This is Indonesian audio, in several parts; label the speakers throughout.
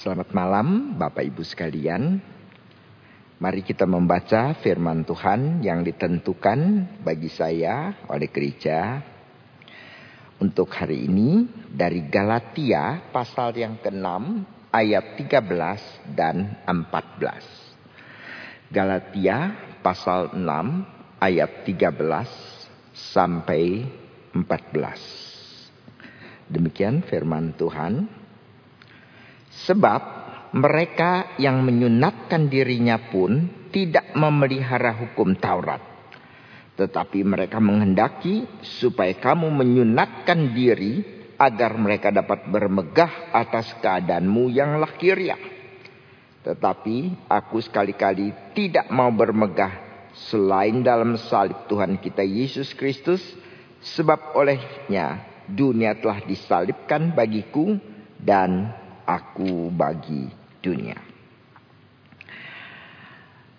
Speaker 1: Selamat malam Bapak Ibu sekalian. Mari kita membaca firman Tuhan yang ditentukan bagi saya oleh gereja untuk hari ini dari Galatia pasal yang ke-6 ayat 13 dan 14. Galatia pasal 6 ayat 13 sampai 14. Demikian firman Tuhan. Sebab mereka yang menyunatkan dirinya pun tidak memelihara hukum Taurat. Tetapi mereka menghendaki supaya kamu menyunatkan diri agar mereka dapat bermegah atas keadaanmu yang lahiriah. Tetapi aku sekali-kali tidak mau bermegah selain dalam salib Tuhan kita Yesus Kristus. Sebab olehnya dunia telah disalibkan bagiku dan aku bagi dunia.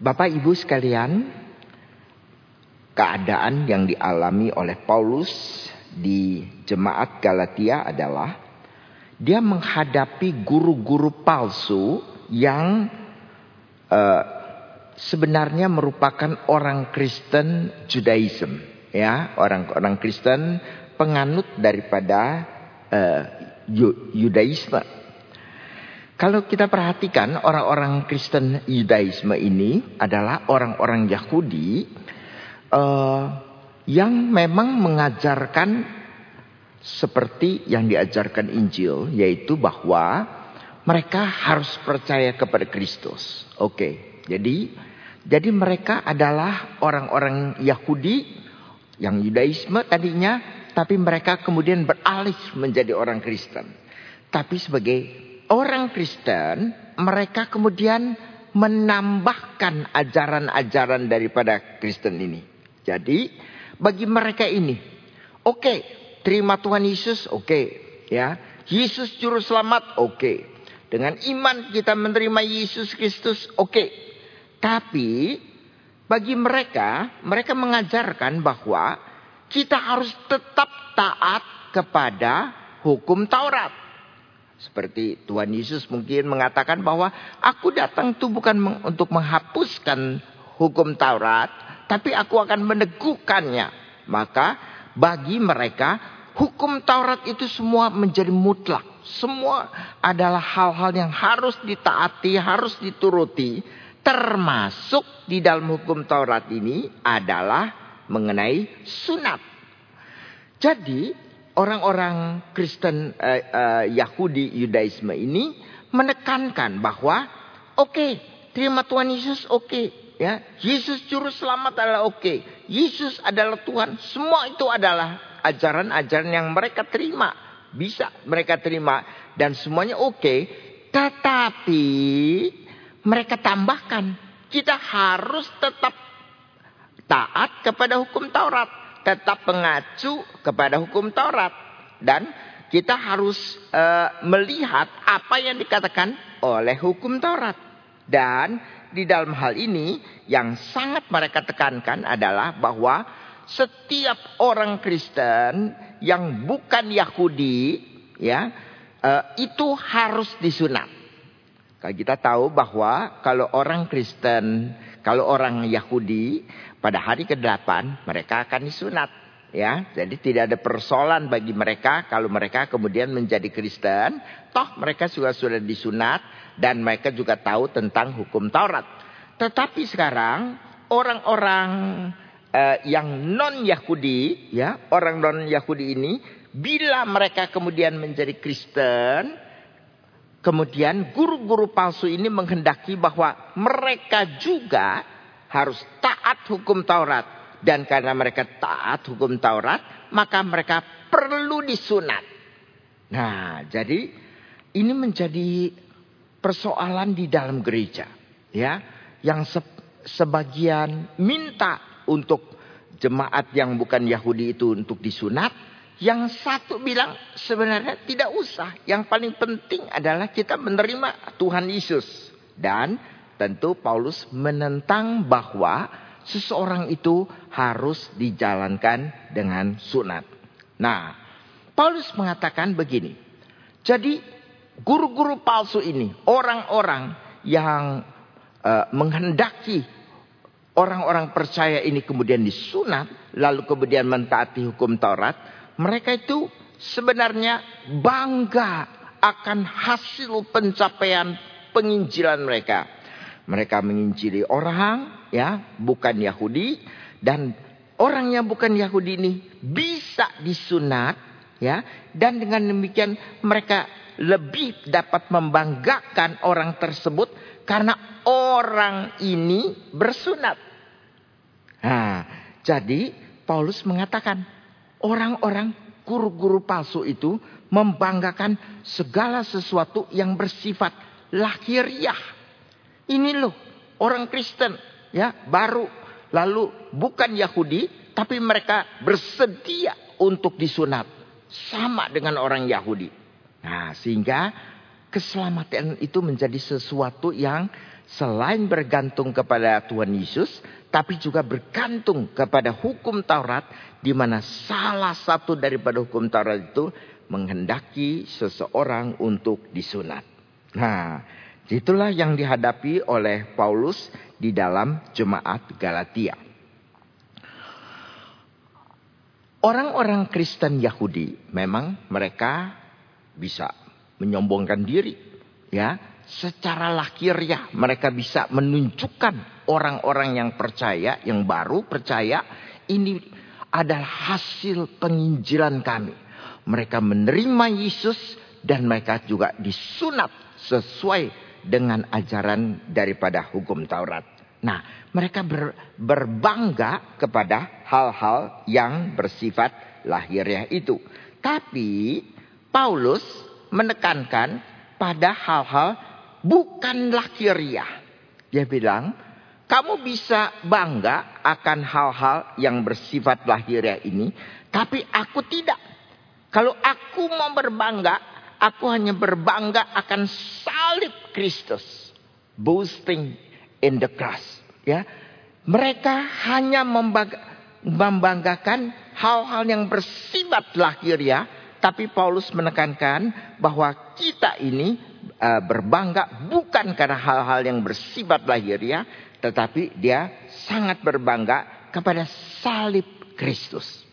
Speaker 1: Bapak Ibu sekalian, keadaan yang dialami oleh Paulus di jemaat Galatia adalah dia menghadapi guru-guru palsu yang uh, sebenarnya merupakan orang Kristen Judaism, ya, orang-orang Kristen penganut daripada uh, Yudaisme kalau kita perhatikan orang-orang Kristen Yudaisme ini adalah orang-orang Yahudi uh, yang memang mengajarkan seperti yang diajarkan Injil, yaitu bahwa mereka harus percaya kepada Kristus. Oke, okay. jadi jadi mereka adalah orang-orang Yahudi yang Yudaisme tadinya, tapi mereka kemudian beralih menjadi orang Kristen. Tapi sebagai orang Kristen mereka kemudian menambahkan ajaran-ajaran daripada Kristen ini. Jadi bagi mereka ini, oke, okay, terima Tuhan Yesus, oke, okay, ya. Yesus juru selamat, oke. Okay. Dengan iman kita menerima Yesus Kristus, oke. Okay. Tapi bagi mereka, mereka mengajarkan bahwa kita harus tetap taat kepada hukum Taurat. Seperti Tuhan Yesus mungkin mengatakan bahwa aku datang itu bukan untuk menghapuskan hukum Taurat, tapi aku akan meneguhkannya. Maka bagi mereka hukum Taurat itu semua menjadi mutlak. Semua adalah hal-hal yang harus ditaati, harus dituruti. Termasuk di dalam hukum Taurat ini adalah mengenai sunat. Jadi orang-orang Kristen uh, uh, Yahudi Yudaisme ini menekankan bahwa oke okay, terima Tuhan Yesus oke okay, ya. Yesus juru selamat adalah oke. Okay. Yesus adalah Tuhan. Semua itu adalah ajaran-ajaran yang mereka terima. Bisa mereka terima dan semuanya oke. Okay, tetapi mereka tambahkan kita harus tetap taat kepada hukum Taurat tetap mengacu kepada hukum Taurat dan kita harus uh, melihat apa yang dikatakan oleh hukum Taurat dan di dalam hal ini yang sangat mereka tekankan adalah bahwa setiap orang Kristen yang bukan Yahudi ya uh, itu harus disunat. Kalau kita tahu bahwa kalau orang Kristen, kalau orang Yahudi pada hari ke-8 mereka akan disunat. Ya, jadi tidak ada persoalan bagi mereka kalau mereka kemudian menjadi Kristen, toh mereka juga sudah disunat dan mereka juga tahu tentang hukum Taurat. Tetapi sekarang orang-orang uh, yang non Yahudi, ya, orang non Yahudi ini bila mereka kemudian menjadi Kristen, kemudian guru-guru palsu ini menghendaki bahwa mereka juga harus taat hukum Taurat. Dan karena mereka taat hukum Taurat, maka mereka perlu disunat. Nah, jadi ini menjadi persoalan di dalam gereja. ya Yang se sebagian minta untuk jemaat yang bukan Yahudi itu untuk disunat. Yang satu bilang sebenarnya tidak usah. Yang paling penting adalah kita menerima Tuhan Yesus. Dan Tentu Paulus menentang bahwa seseorang itu harus dijalankan dengan sunat. Nah, Paulus mengatakan begini. Jadi guru-guru palsu ini, orang-orang yang uh, menghendaki orang-orang percaya ini kemudian disunat, lalu kemudian mentaati hukum Taurat, mereka itu sebenarnya bangga akan hasil pencapaian penginjilan mereka. Mereka menginjili orang ya, bukan Yahudi dan orang yang bukan Yahudi ini bisa disunat ya dan dengan demikian mereka lebih dapat membanggakan orang tersebut karena orang ini bersunat. Nah, jadi Paulus mengatakan orang-orang guru-guru palsu itu membanggakan segala sesuatu yang bersifat lahiriah. Ini loh orang Kristen ya baru lalu bukan Yahudi tapi mereka bersedia untuk disunat sama dengan orang Yahudi. Nah, sehingga keselamatan itu menjadi sesuatu yang selain bergantung kepada Tuhan Yesus, tapi juga bergantung kepada hukum Taurat, di mana salah satu daripada hukum Taurat itu menghendaki seseorang untuk disunat. Nah, itulah yang dihadapi oleh Paulus di dalam jemaat Galatia. Orang-orang Kristen Yahudi memang mereka bisa menyombongkan diri. Ya, secara lahiriah mereka bisa menunjukkan orang-orang yang percaya, yang baru percaya ini adalah hasil penginjilan kami. Mereka menerima Yesus dan mereka juga disunat sesuai dengan ajaran daripada hukum Taurat. Nah, mereka ber, berbangga kepada hal-hal yang bersifat lahiriah itu. Tapi Paulus menekankan pada hal-hal bukan lahiriah. Dia bilang, kamu bisa bangga akan hal-hal yang bersifat lahiriah ini, tapi aku tidak. Kalau aku mau berbangga, aku hanya berbangga akan salib Kristus. Boasting in the cross. Ya, mereka hanya membanggakan hal-hal yang bersifat lahiriah tapi Paulus menekankan bahwa kita ini uh, berbangga bukan karena hal-hal yang bersifat lahiriah, tetapi dia sangat berbangga kepada salib Kristus.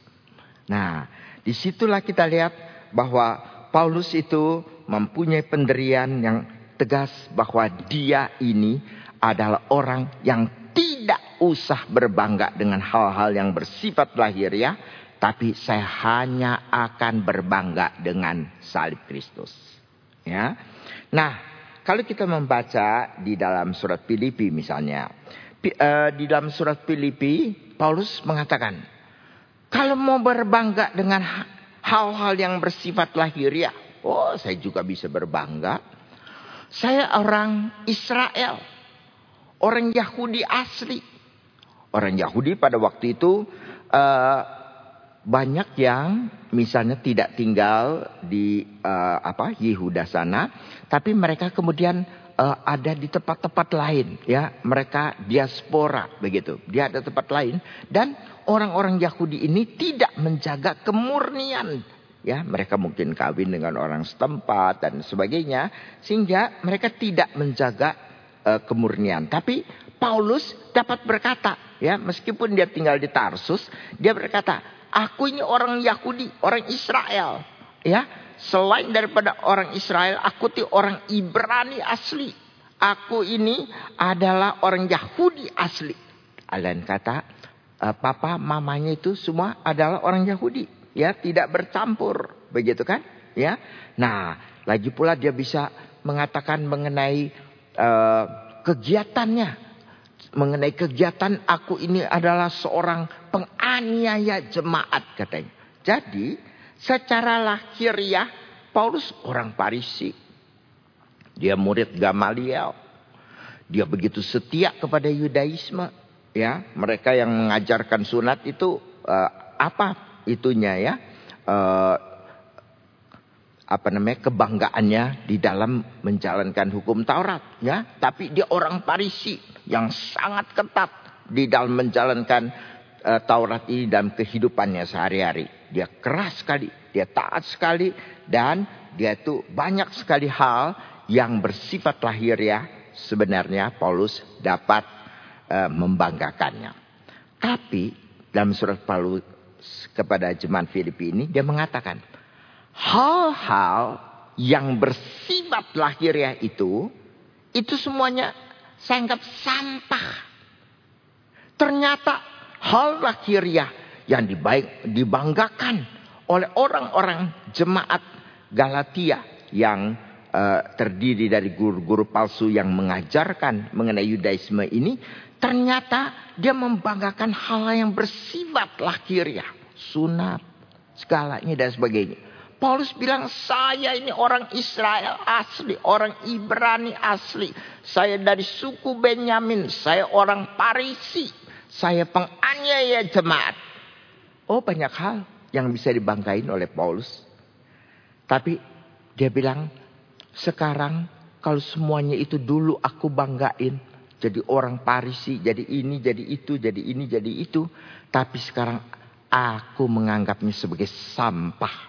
Speaker 1: Nah, di situlah kita lihat bahwa Paulus itu mempunyai penderian yang tegas bahwa dia ini adalah orang yang tidak usah berbangga dengan hal-hal yang bersifat lahiriah, tapi saya hanya akan berbangga dengan salib Kristus. Ya. Nah, kalau kita membaca di dalam surat Filipi misalnya, eh, di dalam surat Filipi Paulus mengatakan, kalau mau berbangga dengan hal-hal yang bersifat lahiriah, oh saya juga bisa berbangga. Saya orang Israel, orang Yahudi asli. Orang Yahudi pada waktu itu uh, banyak yang misalnya tidak tinggal di uh, apa Yehuda sana, tapi mereka kemudian uh, ada di tempat-tempat lain, ya. Mereka diaspora begitu, dia ada tempat lain. Dan orang-orang Yahudi ini tidak menjaga kemurnian, ya. Mereka mungkin kawin dengan orang setempat dan sebagainya, sehingga mereka tidak menjaga uh, kemurnian, tapi Paulus dapat berkata, ya meskipun dia tinggal di Tarsus, dia berkata Aku ini orang Yahudi, orang Israel. Ya, selain daripada orang Israel, aku itu orang Ibrani asli. Aku ini adalah orang Yahudi asli. Alain kata, uh, papa mamanya itu semua adalah orang Yahudi. Ya, tidak bercampur. Begitu kan? Ya. Nah, lagi pula dia bisa mengatakan mengenai uh, kegiatannya mengenai kegiatan aku ini adalah seorang penganiaya jemaat katanya. Jadi secara lahiriah Paulus orang Parisi. Dia murid Gamaliel. Dia begitu setia kepada Yudaisme. Ya, mereka yang mengajarkan sunat itu uh, apa itunya ya? Uh, apa namanya kebanggaannya di dalam menjalankan hukum Taurat ya tapi dia orang Parisi yang sangat ketat di dalam menjalankan uh, Taurat ini dalam kehidupannya sehari-hari dia keras sekali dia taat sekali dan dia itu banyak sekali hal yang bersifat lahir ya sebenarnya Paulus dapat uh, membanggakannya. Tapi dalam surat Paulus kepada jemaat Filipi ini dia mengatakan hal-hal yang bersifat lahiriah itu itu semuanya saya anggap sampah. Ternyata hal lahiriah yang dibaik, dibanggakan oleh orang-orang jemaat Galatia yang uh, terdiri dari guru-guru palsu yang mengajarkan mengenai Yudaisme ini ternyata dia membanggakan hal yang bersifat lahiriah, sunat, segalanya dan sebagainya. Paulus bilang saya ini orang Israel asli, orang Ibrani asli. Saya dari suku Benyamin, saya orang Parisi, saya penganiaya jemaat. Oh banyak hal yang bisa dibanggain oleh Paulus. Tapi dia bilang sekarang kalau semuanya itu dulu aku banggain. Jadi orang Parisi, jadi ini, jadi itu, jadi ini, jadi itu. Tapi sekarang aku menganggapnya sebagai sampah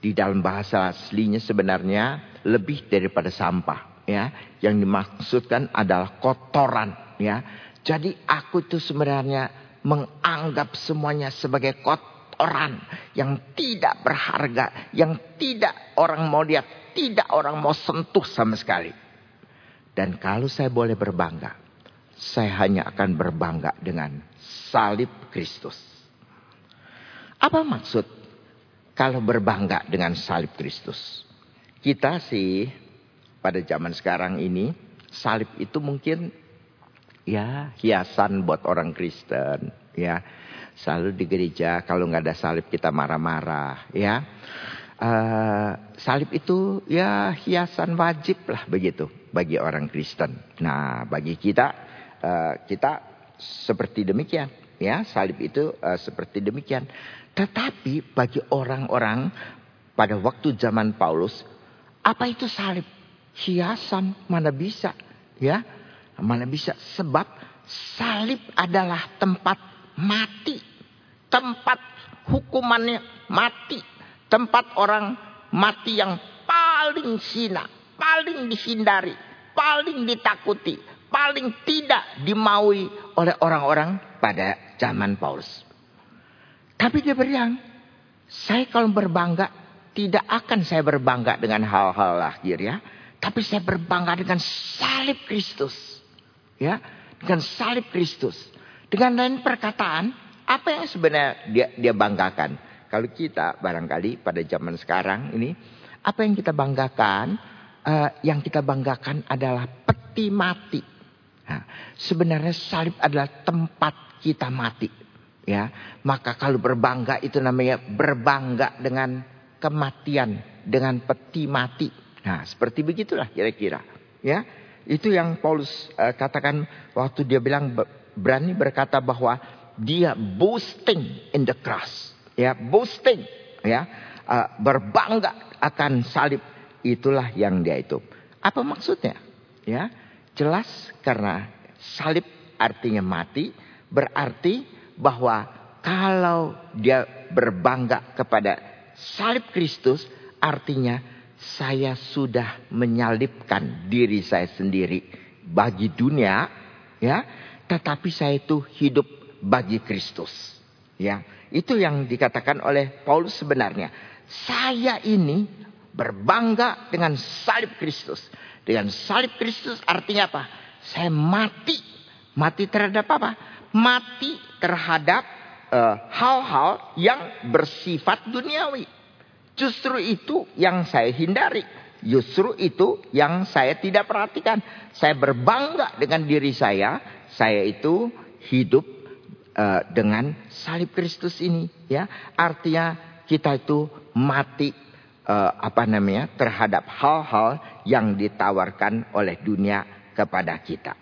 Speaker 1: di dalam bahasa aslinya sebenarnya lebih daripada sampah ya yang dimaksudkan adalah kotoran ya jadi aku itu sebenarnya menganggap semuanya sebagai kotoran yang tidak berharga yang tidak orang mau lihat tidak orang mau sentuh sama sekali dan kalau saya boleh berbangga saya hanya akan berbangga dengan salib Kristus apa maksud kalau berbangga dengan salib Kristus. Kita sih pada zaman sekarang ini salib itu mungkin ya hiasan buat orang Kristen ya. Selalu di gereja kalau nggak ada salib kita marah-marah ya. Uh, salib itu ya hiasan wajib lah begitu bagi orang Kristen. Nah bagi kita uh, kita seperti demikian ya salib itu uh, seperti demikian. Tetapi bagi orang-orang pada waktu zaman Paulus, apa itu salib? Hiasan mana bisa, ya? Mana bisa sebab salib adalah tempat mati. Tempat hukumannya mati. Tempat orang mati yang paling sina, paling dihindari, paling ditakuti, paling tidak dimaui oleh orang-orang pada zaman Paulus. Tapi dia bilang, saya kalau berbangga, tidak akan saya berbangga dengan hal-hal lahir ya. Tapi saya berbangga dengan salib Kristus. Ya, dengan salib Kristus. Dengan lain perkataan, apa yang sebenarnya dia, dia banggakan? Kalau kita barangkali pada zaman sekarang ini, apa yang kita banggakan? Uh, yang kita banggakan adalah peti mati. Nah, sebenarnya salib adalah tempat kita mati ya maka kalau berbangga itu namanya berbangga dengan kematian dengan peti mati nah seperti begitulah kira-kira ya itu yang Paulus uh, katakan waktu dia bilang berani berkata bahwa dia boasting in the cross. Ya boasting ya. Uh, berbangga akan salib. Itulah yang dia itu. Apa maksudnya? Ya jelas karena salib artinya mati berarti bahwa kalau dia berbangga kepada salib Kristus artinya saya sudah menyalibkan diri saya sendiri bagi dunia ya. Tetapi saya itu hidup bagi Kristus ya. Itu yang dikatakan oleh Paulus sebenarnya. Saya ini berbangga dengan salib Kristus. Dengan salib Kristus artinya apa? Saya mati mati terhadap apa? Mati terhadap eh, hal-hal uh, yang bersifat duniawi. Justru itu yang saya hindari. Justru itu yang saya tidak perhatikan. Saya berbangga dengan diri saya. Saya itu hidup uh, dengan salib Kristus ini. Ya, artinya kita itu mati uh, apa namanya terhadap hal-hal yang ditawarkan oleh dunia kepada kita.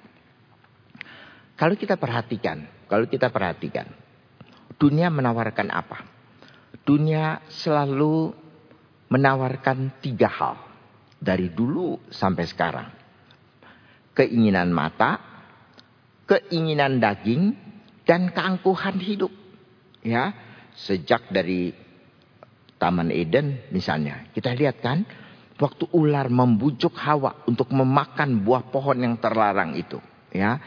Speaker 1: Kalau kita perhatikan, kalau kita perhatikan, dunia menawarkan apa? Dunia selalu menawarkan tiga hal dari dulu sampai sekarang. Keinginan mata, keinginan daging, dan keangkuhan hidup. Ya, sejak dari Taman Eden misalnya. Kita lihat kan, waktu ular membujuk Hawa untuk memakan buah pohon yang terlarang itu, ya.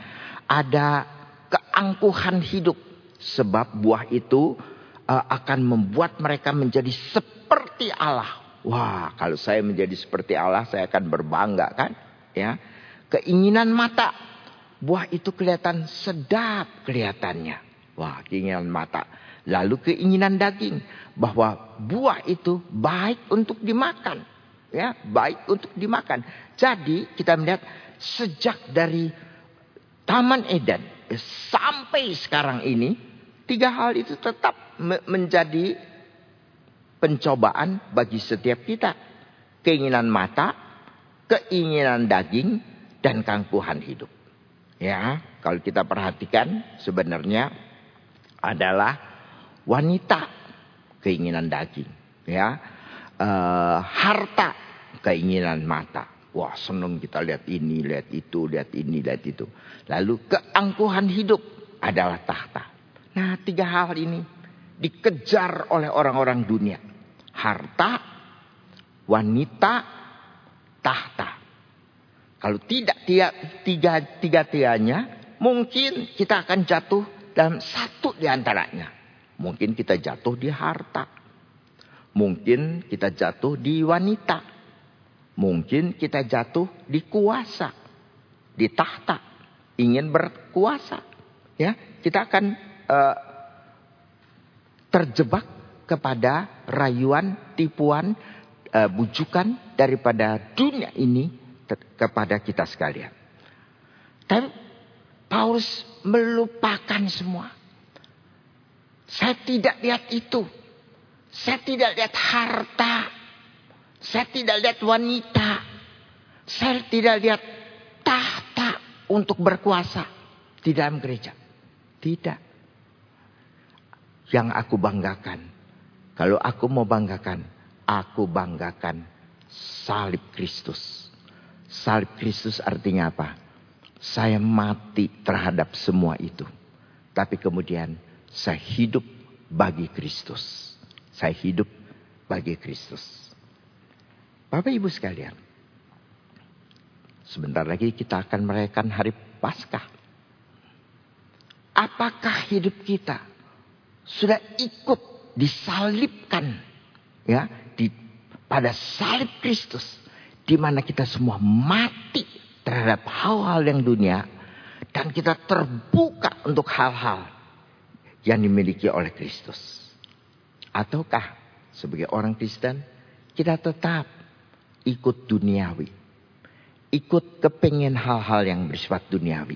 Speaker 1: Ada keangkuhan hidup sebab buah itu uh, akan membuat mereka menjadi seperti Allah. Wah, kalau saya menjadi seperti Allah, saya akan berbangga kan? Ya. Keinginan mata, buah itu kelihatan sedap kelihatannya. Wah, keinginan mata. Lalu keinginan daging, bahwa buah itu baik untuk dimakan, ya, baik untuk dimakan. Jadi kita melihat sejak dari Taman Eden sampai sekarang ini tiga hal itu tetap menjadi pencobaan bagi setiap kita. Keinginan mata, keinginan daging, dan kangkuhan hidup. Ya, kalau kita perhatikan sebenarnya adalah wanita keinginan daging, ya. Uh, harta, keinginan mata. Wah, senang kita lihat ini, lihat itu, lihat ini, lihat itu. Lalu keangkuhan hidup adalah tahta. Nah, tiga hal ini dikejar oleh orang-orang dunia. Harta, wanita, tahta. Kalau tidak tiga, tiga, tiganya, mungkin kita akan jatuh dalam satu di antaranya. Mungkin kita jatuh di harta. Mungkin kita jatuh di wanita. Mungkin kita jatuh di kuasa. Di tahta. Ingin berkuasa. Ya, kita akan uh, terjebak kepada rayuan, tipuan, uh, bujukan daripada dunia ini kepada kita sekalian. Tapi Paulus melupakan semua. Saya tidak lihat itu. Saya tidak lihat harta. Saya tidak lihat wanita. Saya tidak lihat tahta untuk berkuasa di dalam gereja. Tidak. Yang aku banggakan. Kalau aku mau banggakan. Aku banggakan salib Kristus. Salib Kristus artinya apa? Saya mati terhadap semua itu. Tapi kemudian saya hidup bagi Kristus. Saya hidup bagi Kristus. Bapak Ibu sekalian. Sebentar lagi kita akan merayakan hari Paskah. Apakah hidup kita sudah ikut disalibkan ya di pada salib Kristus di mana kita semua mati terhadap hal-hal yang dunia dan kita terbuka untuk hal-hal yang dimiliki oleh Kristus? Ataukah sebagai orang Kristen kita tetap ikut duniawi? Ikut kepengen hal-hal yang bersifat duniawi.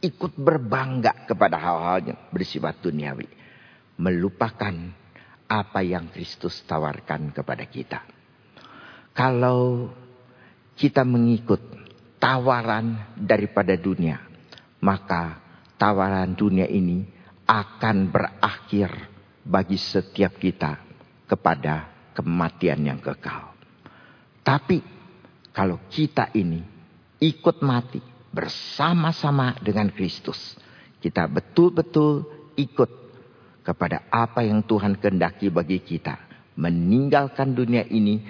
Speaker 1: Ikut berbangga kepada hal-hal yang bersifat duniawi. Melupakan apa yang Kristus tawarkan kepada kita. Kalau kita mengikut tawaran daripada dunia, maka tawaran dunia ini akan berakhir bagi setiap kita kepada kematian yang kekal. Tapi kalau kita ini ikut mati bersama-sama dengan Kristus, kita betul-betul ikut kepada apa yang Tuhan kehendaki bagi kita, meninggalkan dunia ini,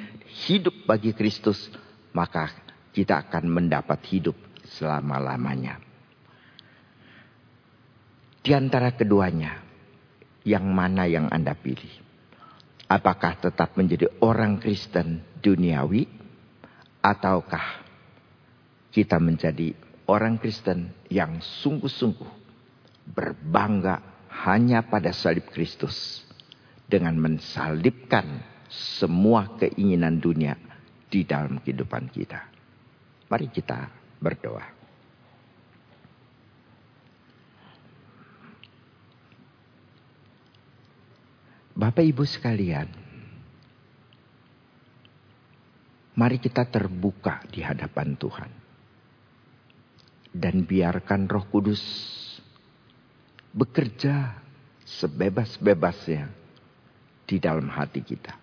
Speaker 1: hidup bagi Kristus, maka kita akan mendapat hidup selama-lamanya. Di antara keduanya, yang mana yang Anda pilih? Apakah tetap menjadi orang Kristen duniawi ataukah kita menjadi orang Kristen yang sungguh-sungguh berbangga hanya pada salib Kristus dengan mensalibkan semua keinginan dunia di dalam kehidupan kita. Mari kita berdoa. Bapak Ibu sekalian, mari kita terbuka di hadapan Tuhan. Dan biarkan roh kudus bekerja sebebas-bebasnya di dalam hati kita.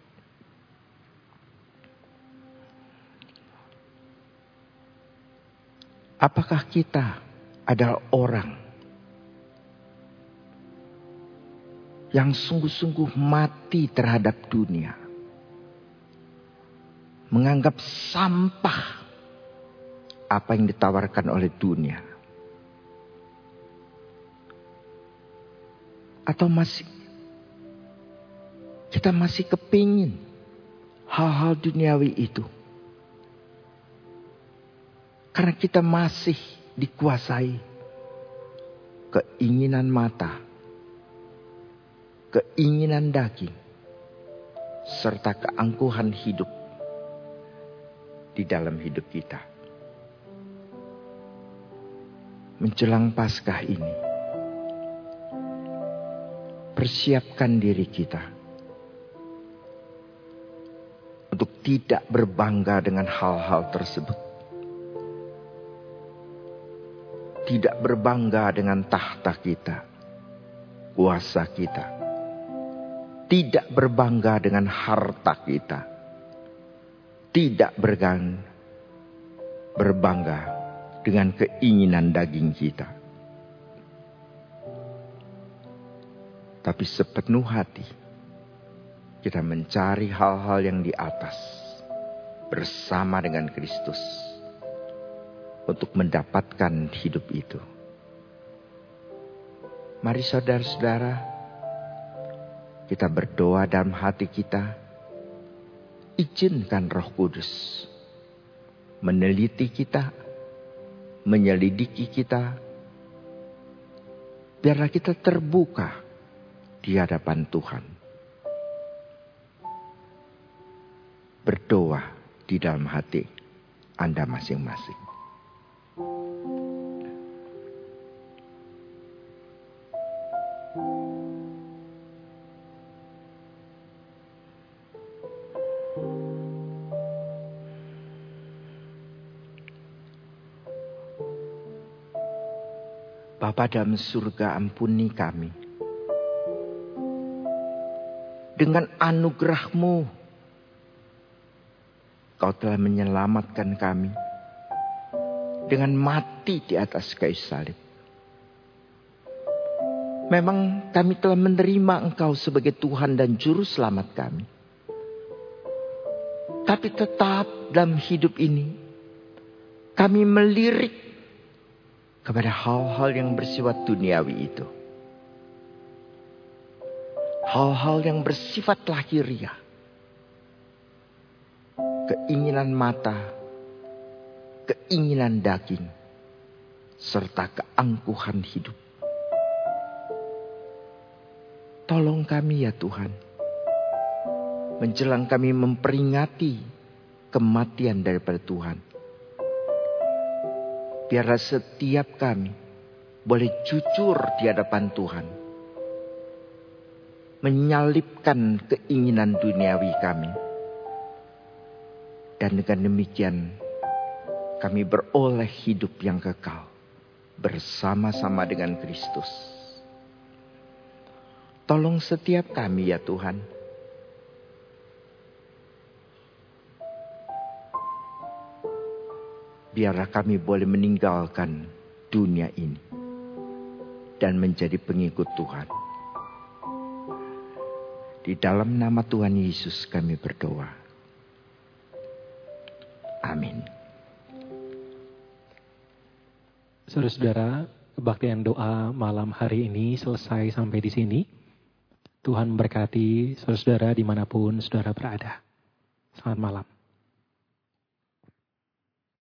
Speaker 1: Apakah kita adalah orang yang sungguh-sungguh mati terhadap dunia. menganggap sampah apa yang ditawarkan oleh dunia. Atau masih kita masih kepingin hal-hal duniawi itu. Karena kita masih dikuasai keinginan mata, keinginan daging, serta keangkuhan hidup di dalam hidup kita. Menjelang Paskah ini, persiapkan diri kita untuk tidak berbangga dengan hal-hal tersebut. Tidak berbangga dengan tahta kita, kuasa kita. Tidak berbangga dengan harta kita. Tidak bergan, berbangga dengan keinginan daging kita. Tapi sepenuh hati kita mencari hal-hal yang di atas bersama dengan Kristus untuk mendapatkan hidup itu. Mari saudara-saudara, kita berdoa dalam hati kita, izinkan Roh Kudus meneliti kita, menyelidiki kita, biarlah kita terbuka di hadapan Tuhan. Berdoa di dalam hati Anda masing-masing. Bapa dalam surga ampuni kami dengan anugerahmu, kau telah menyelamatkan kami. Dengan mati di atas kayu salib. Memang kami telah menerima engkau sebagai Tuhan dan Juru Selamat kami. Tapi tetap dalam hidup ini, kami melirik kepada hal-hal yang bersifat duniawi itu hal-hal yang bersifat lahiriah. Keinginan mata, keinginan daging, serta keangkuhan hidup. Tolong kami ya Tuhan. Menjelang kami memperingati kematian daripada Tuhan. Biarlah setiap kami boleh jujur di hadapan Tuhan menyalipkan keinginan duniawi kami. Dan dengan demikian kami beroleh hidup yang kekal bersama-sama dengan Kristus. Tolong setiap kami ya Tuhan. Biarlah kami boleh meninggalkan dunia ini dan menjadi pengikut Tuhan. Di dalam nama Tuhan Yesus kami berdoa. Amin.
Speaker 2: Saudara-saudara, kebaktian doa malam hari ini selesai sampai di sini. Tuhan memberkati saudara-saudara di mana pun saudara berada. Selamat malam.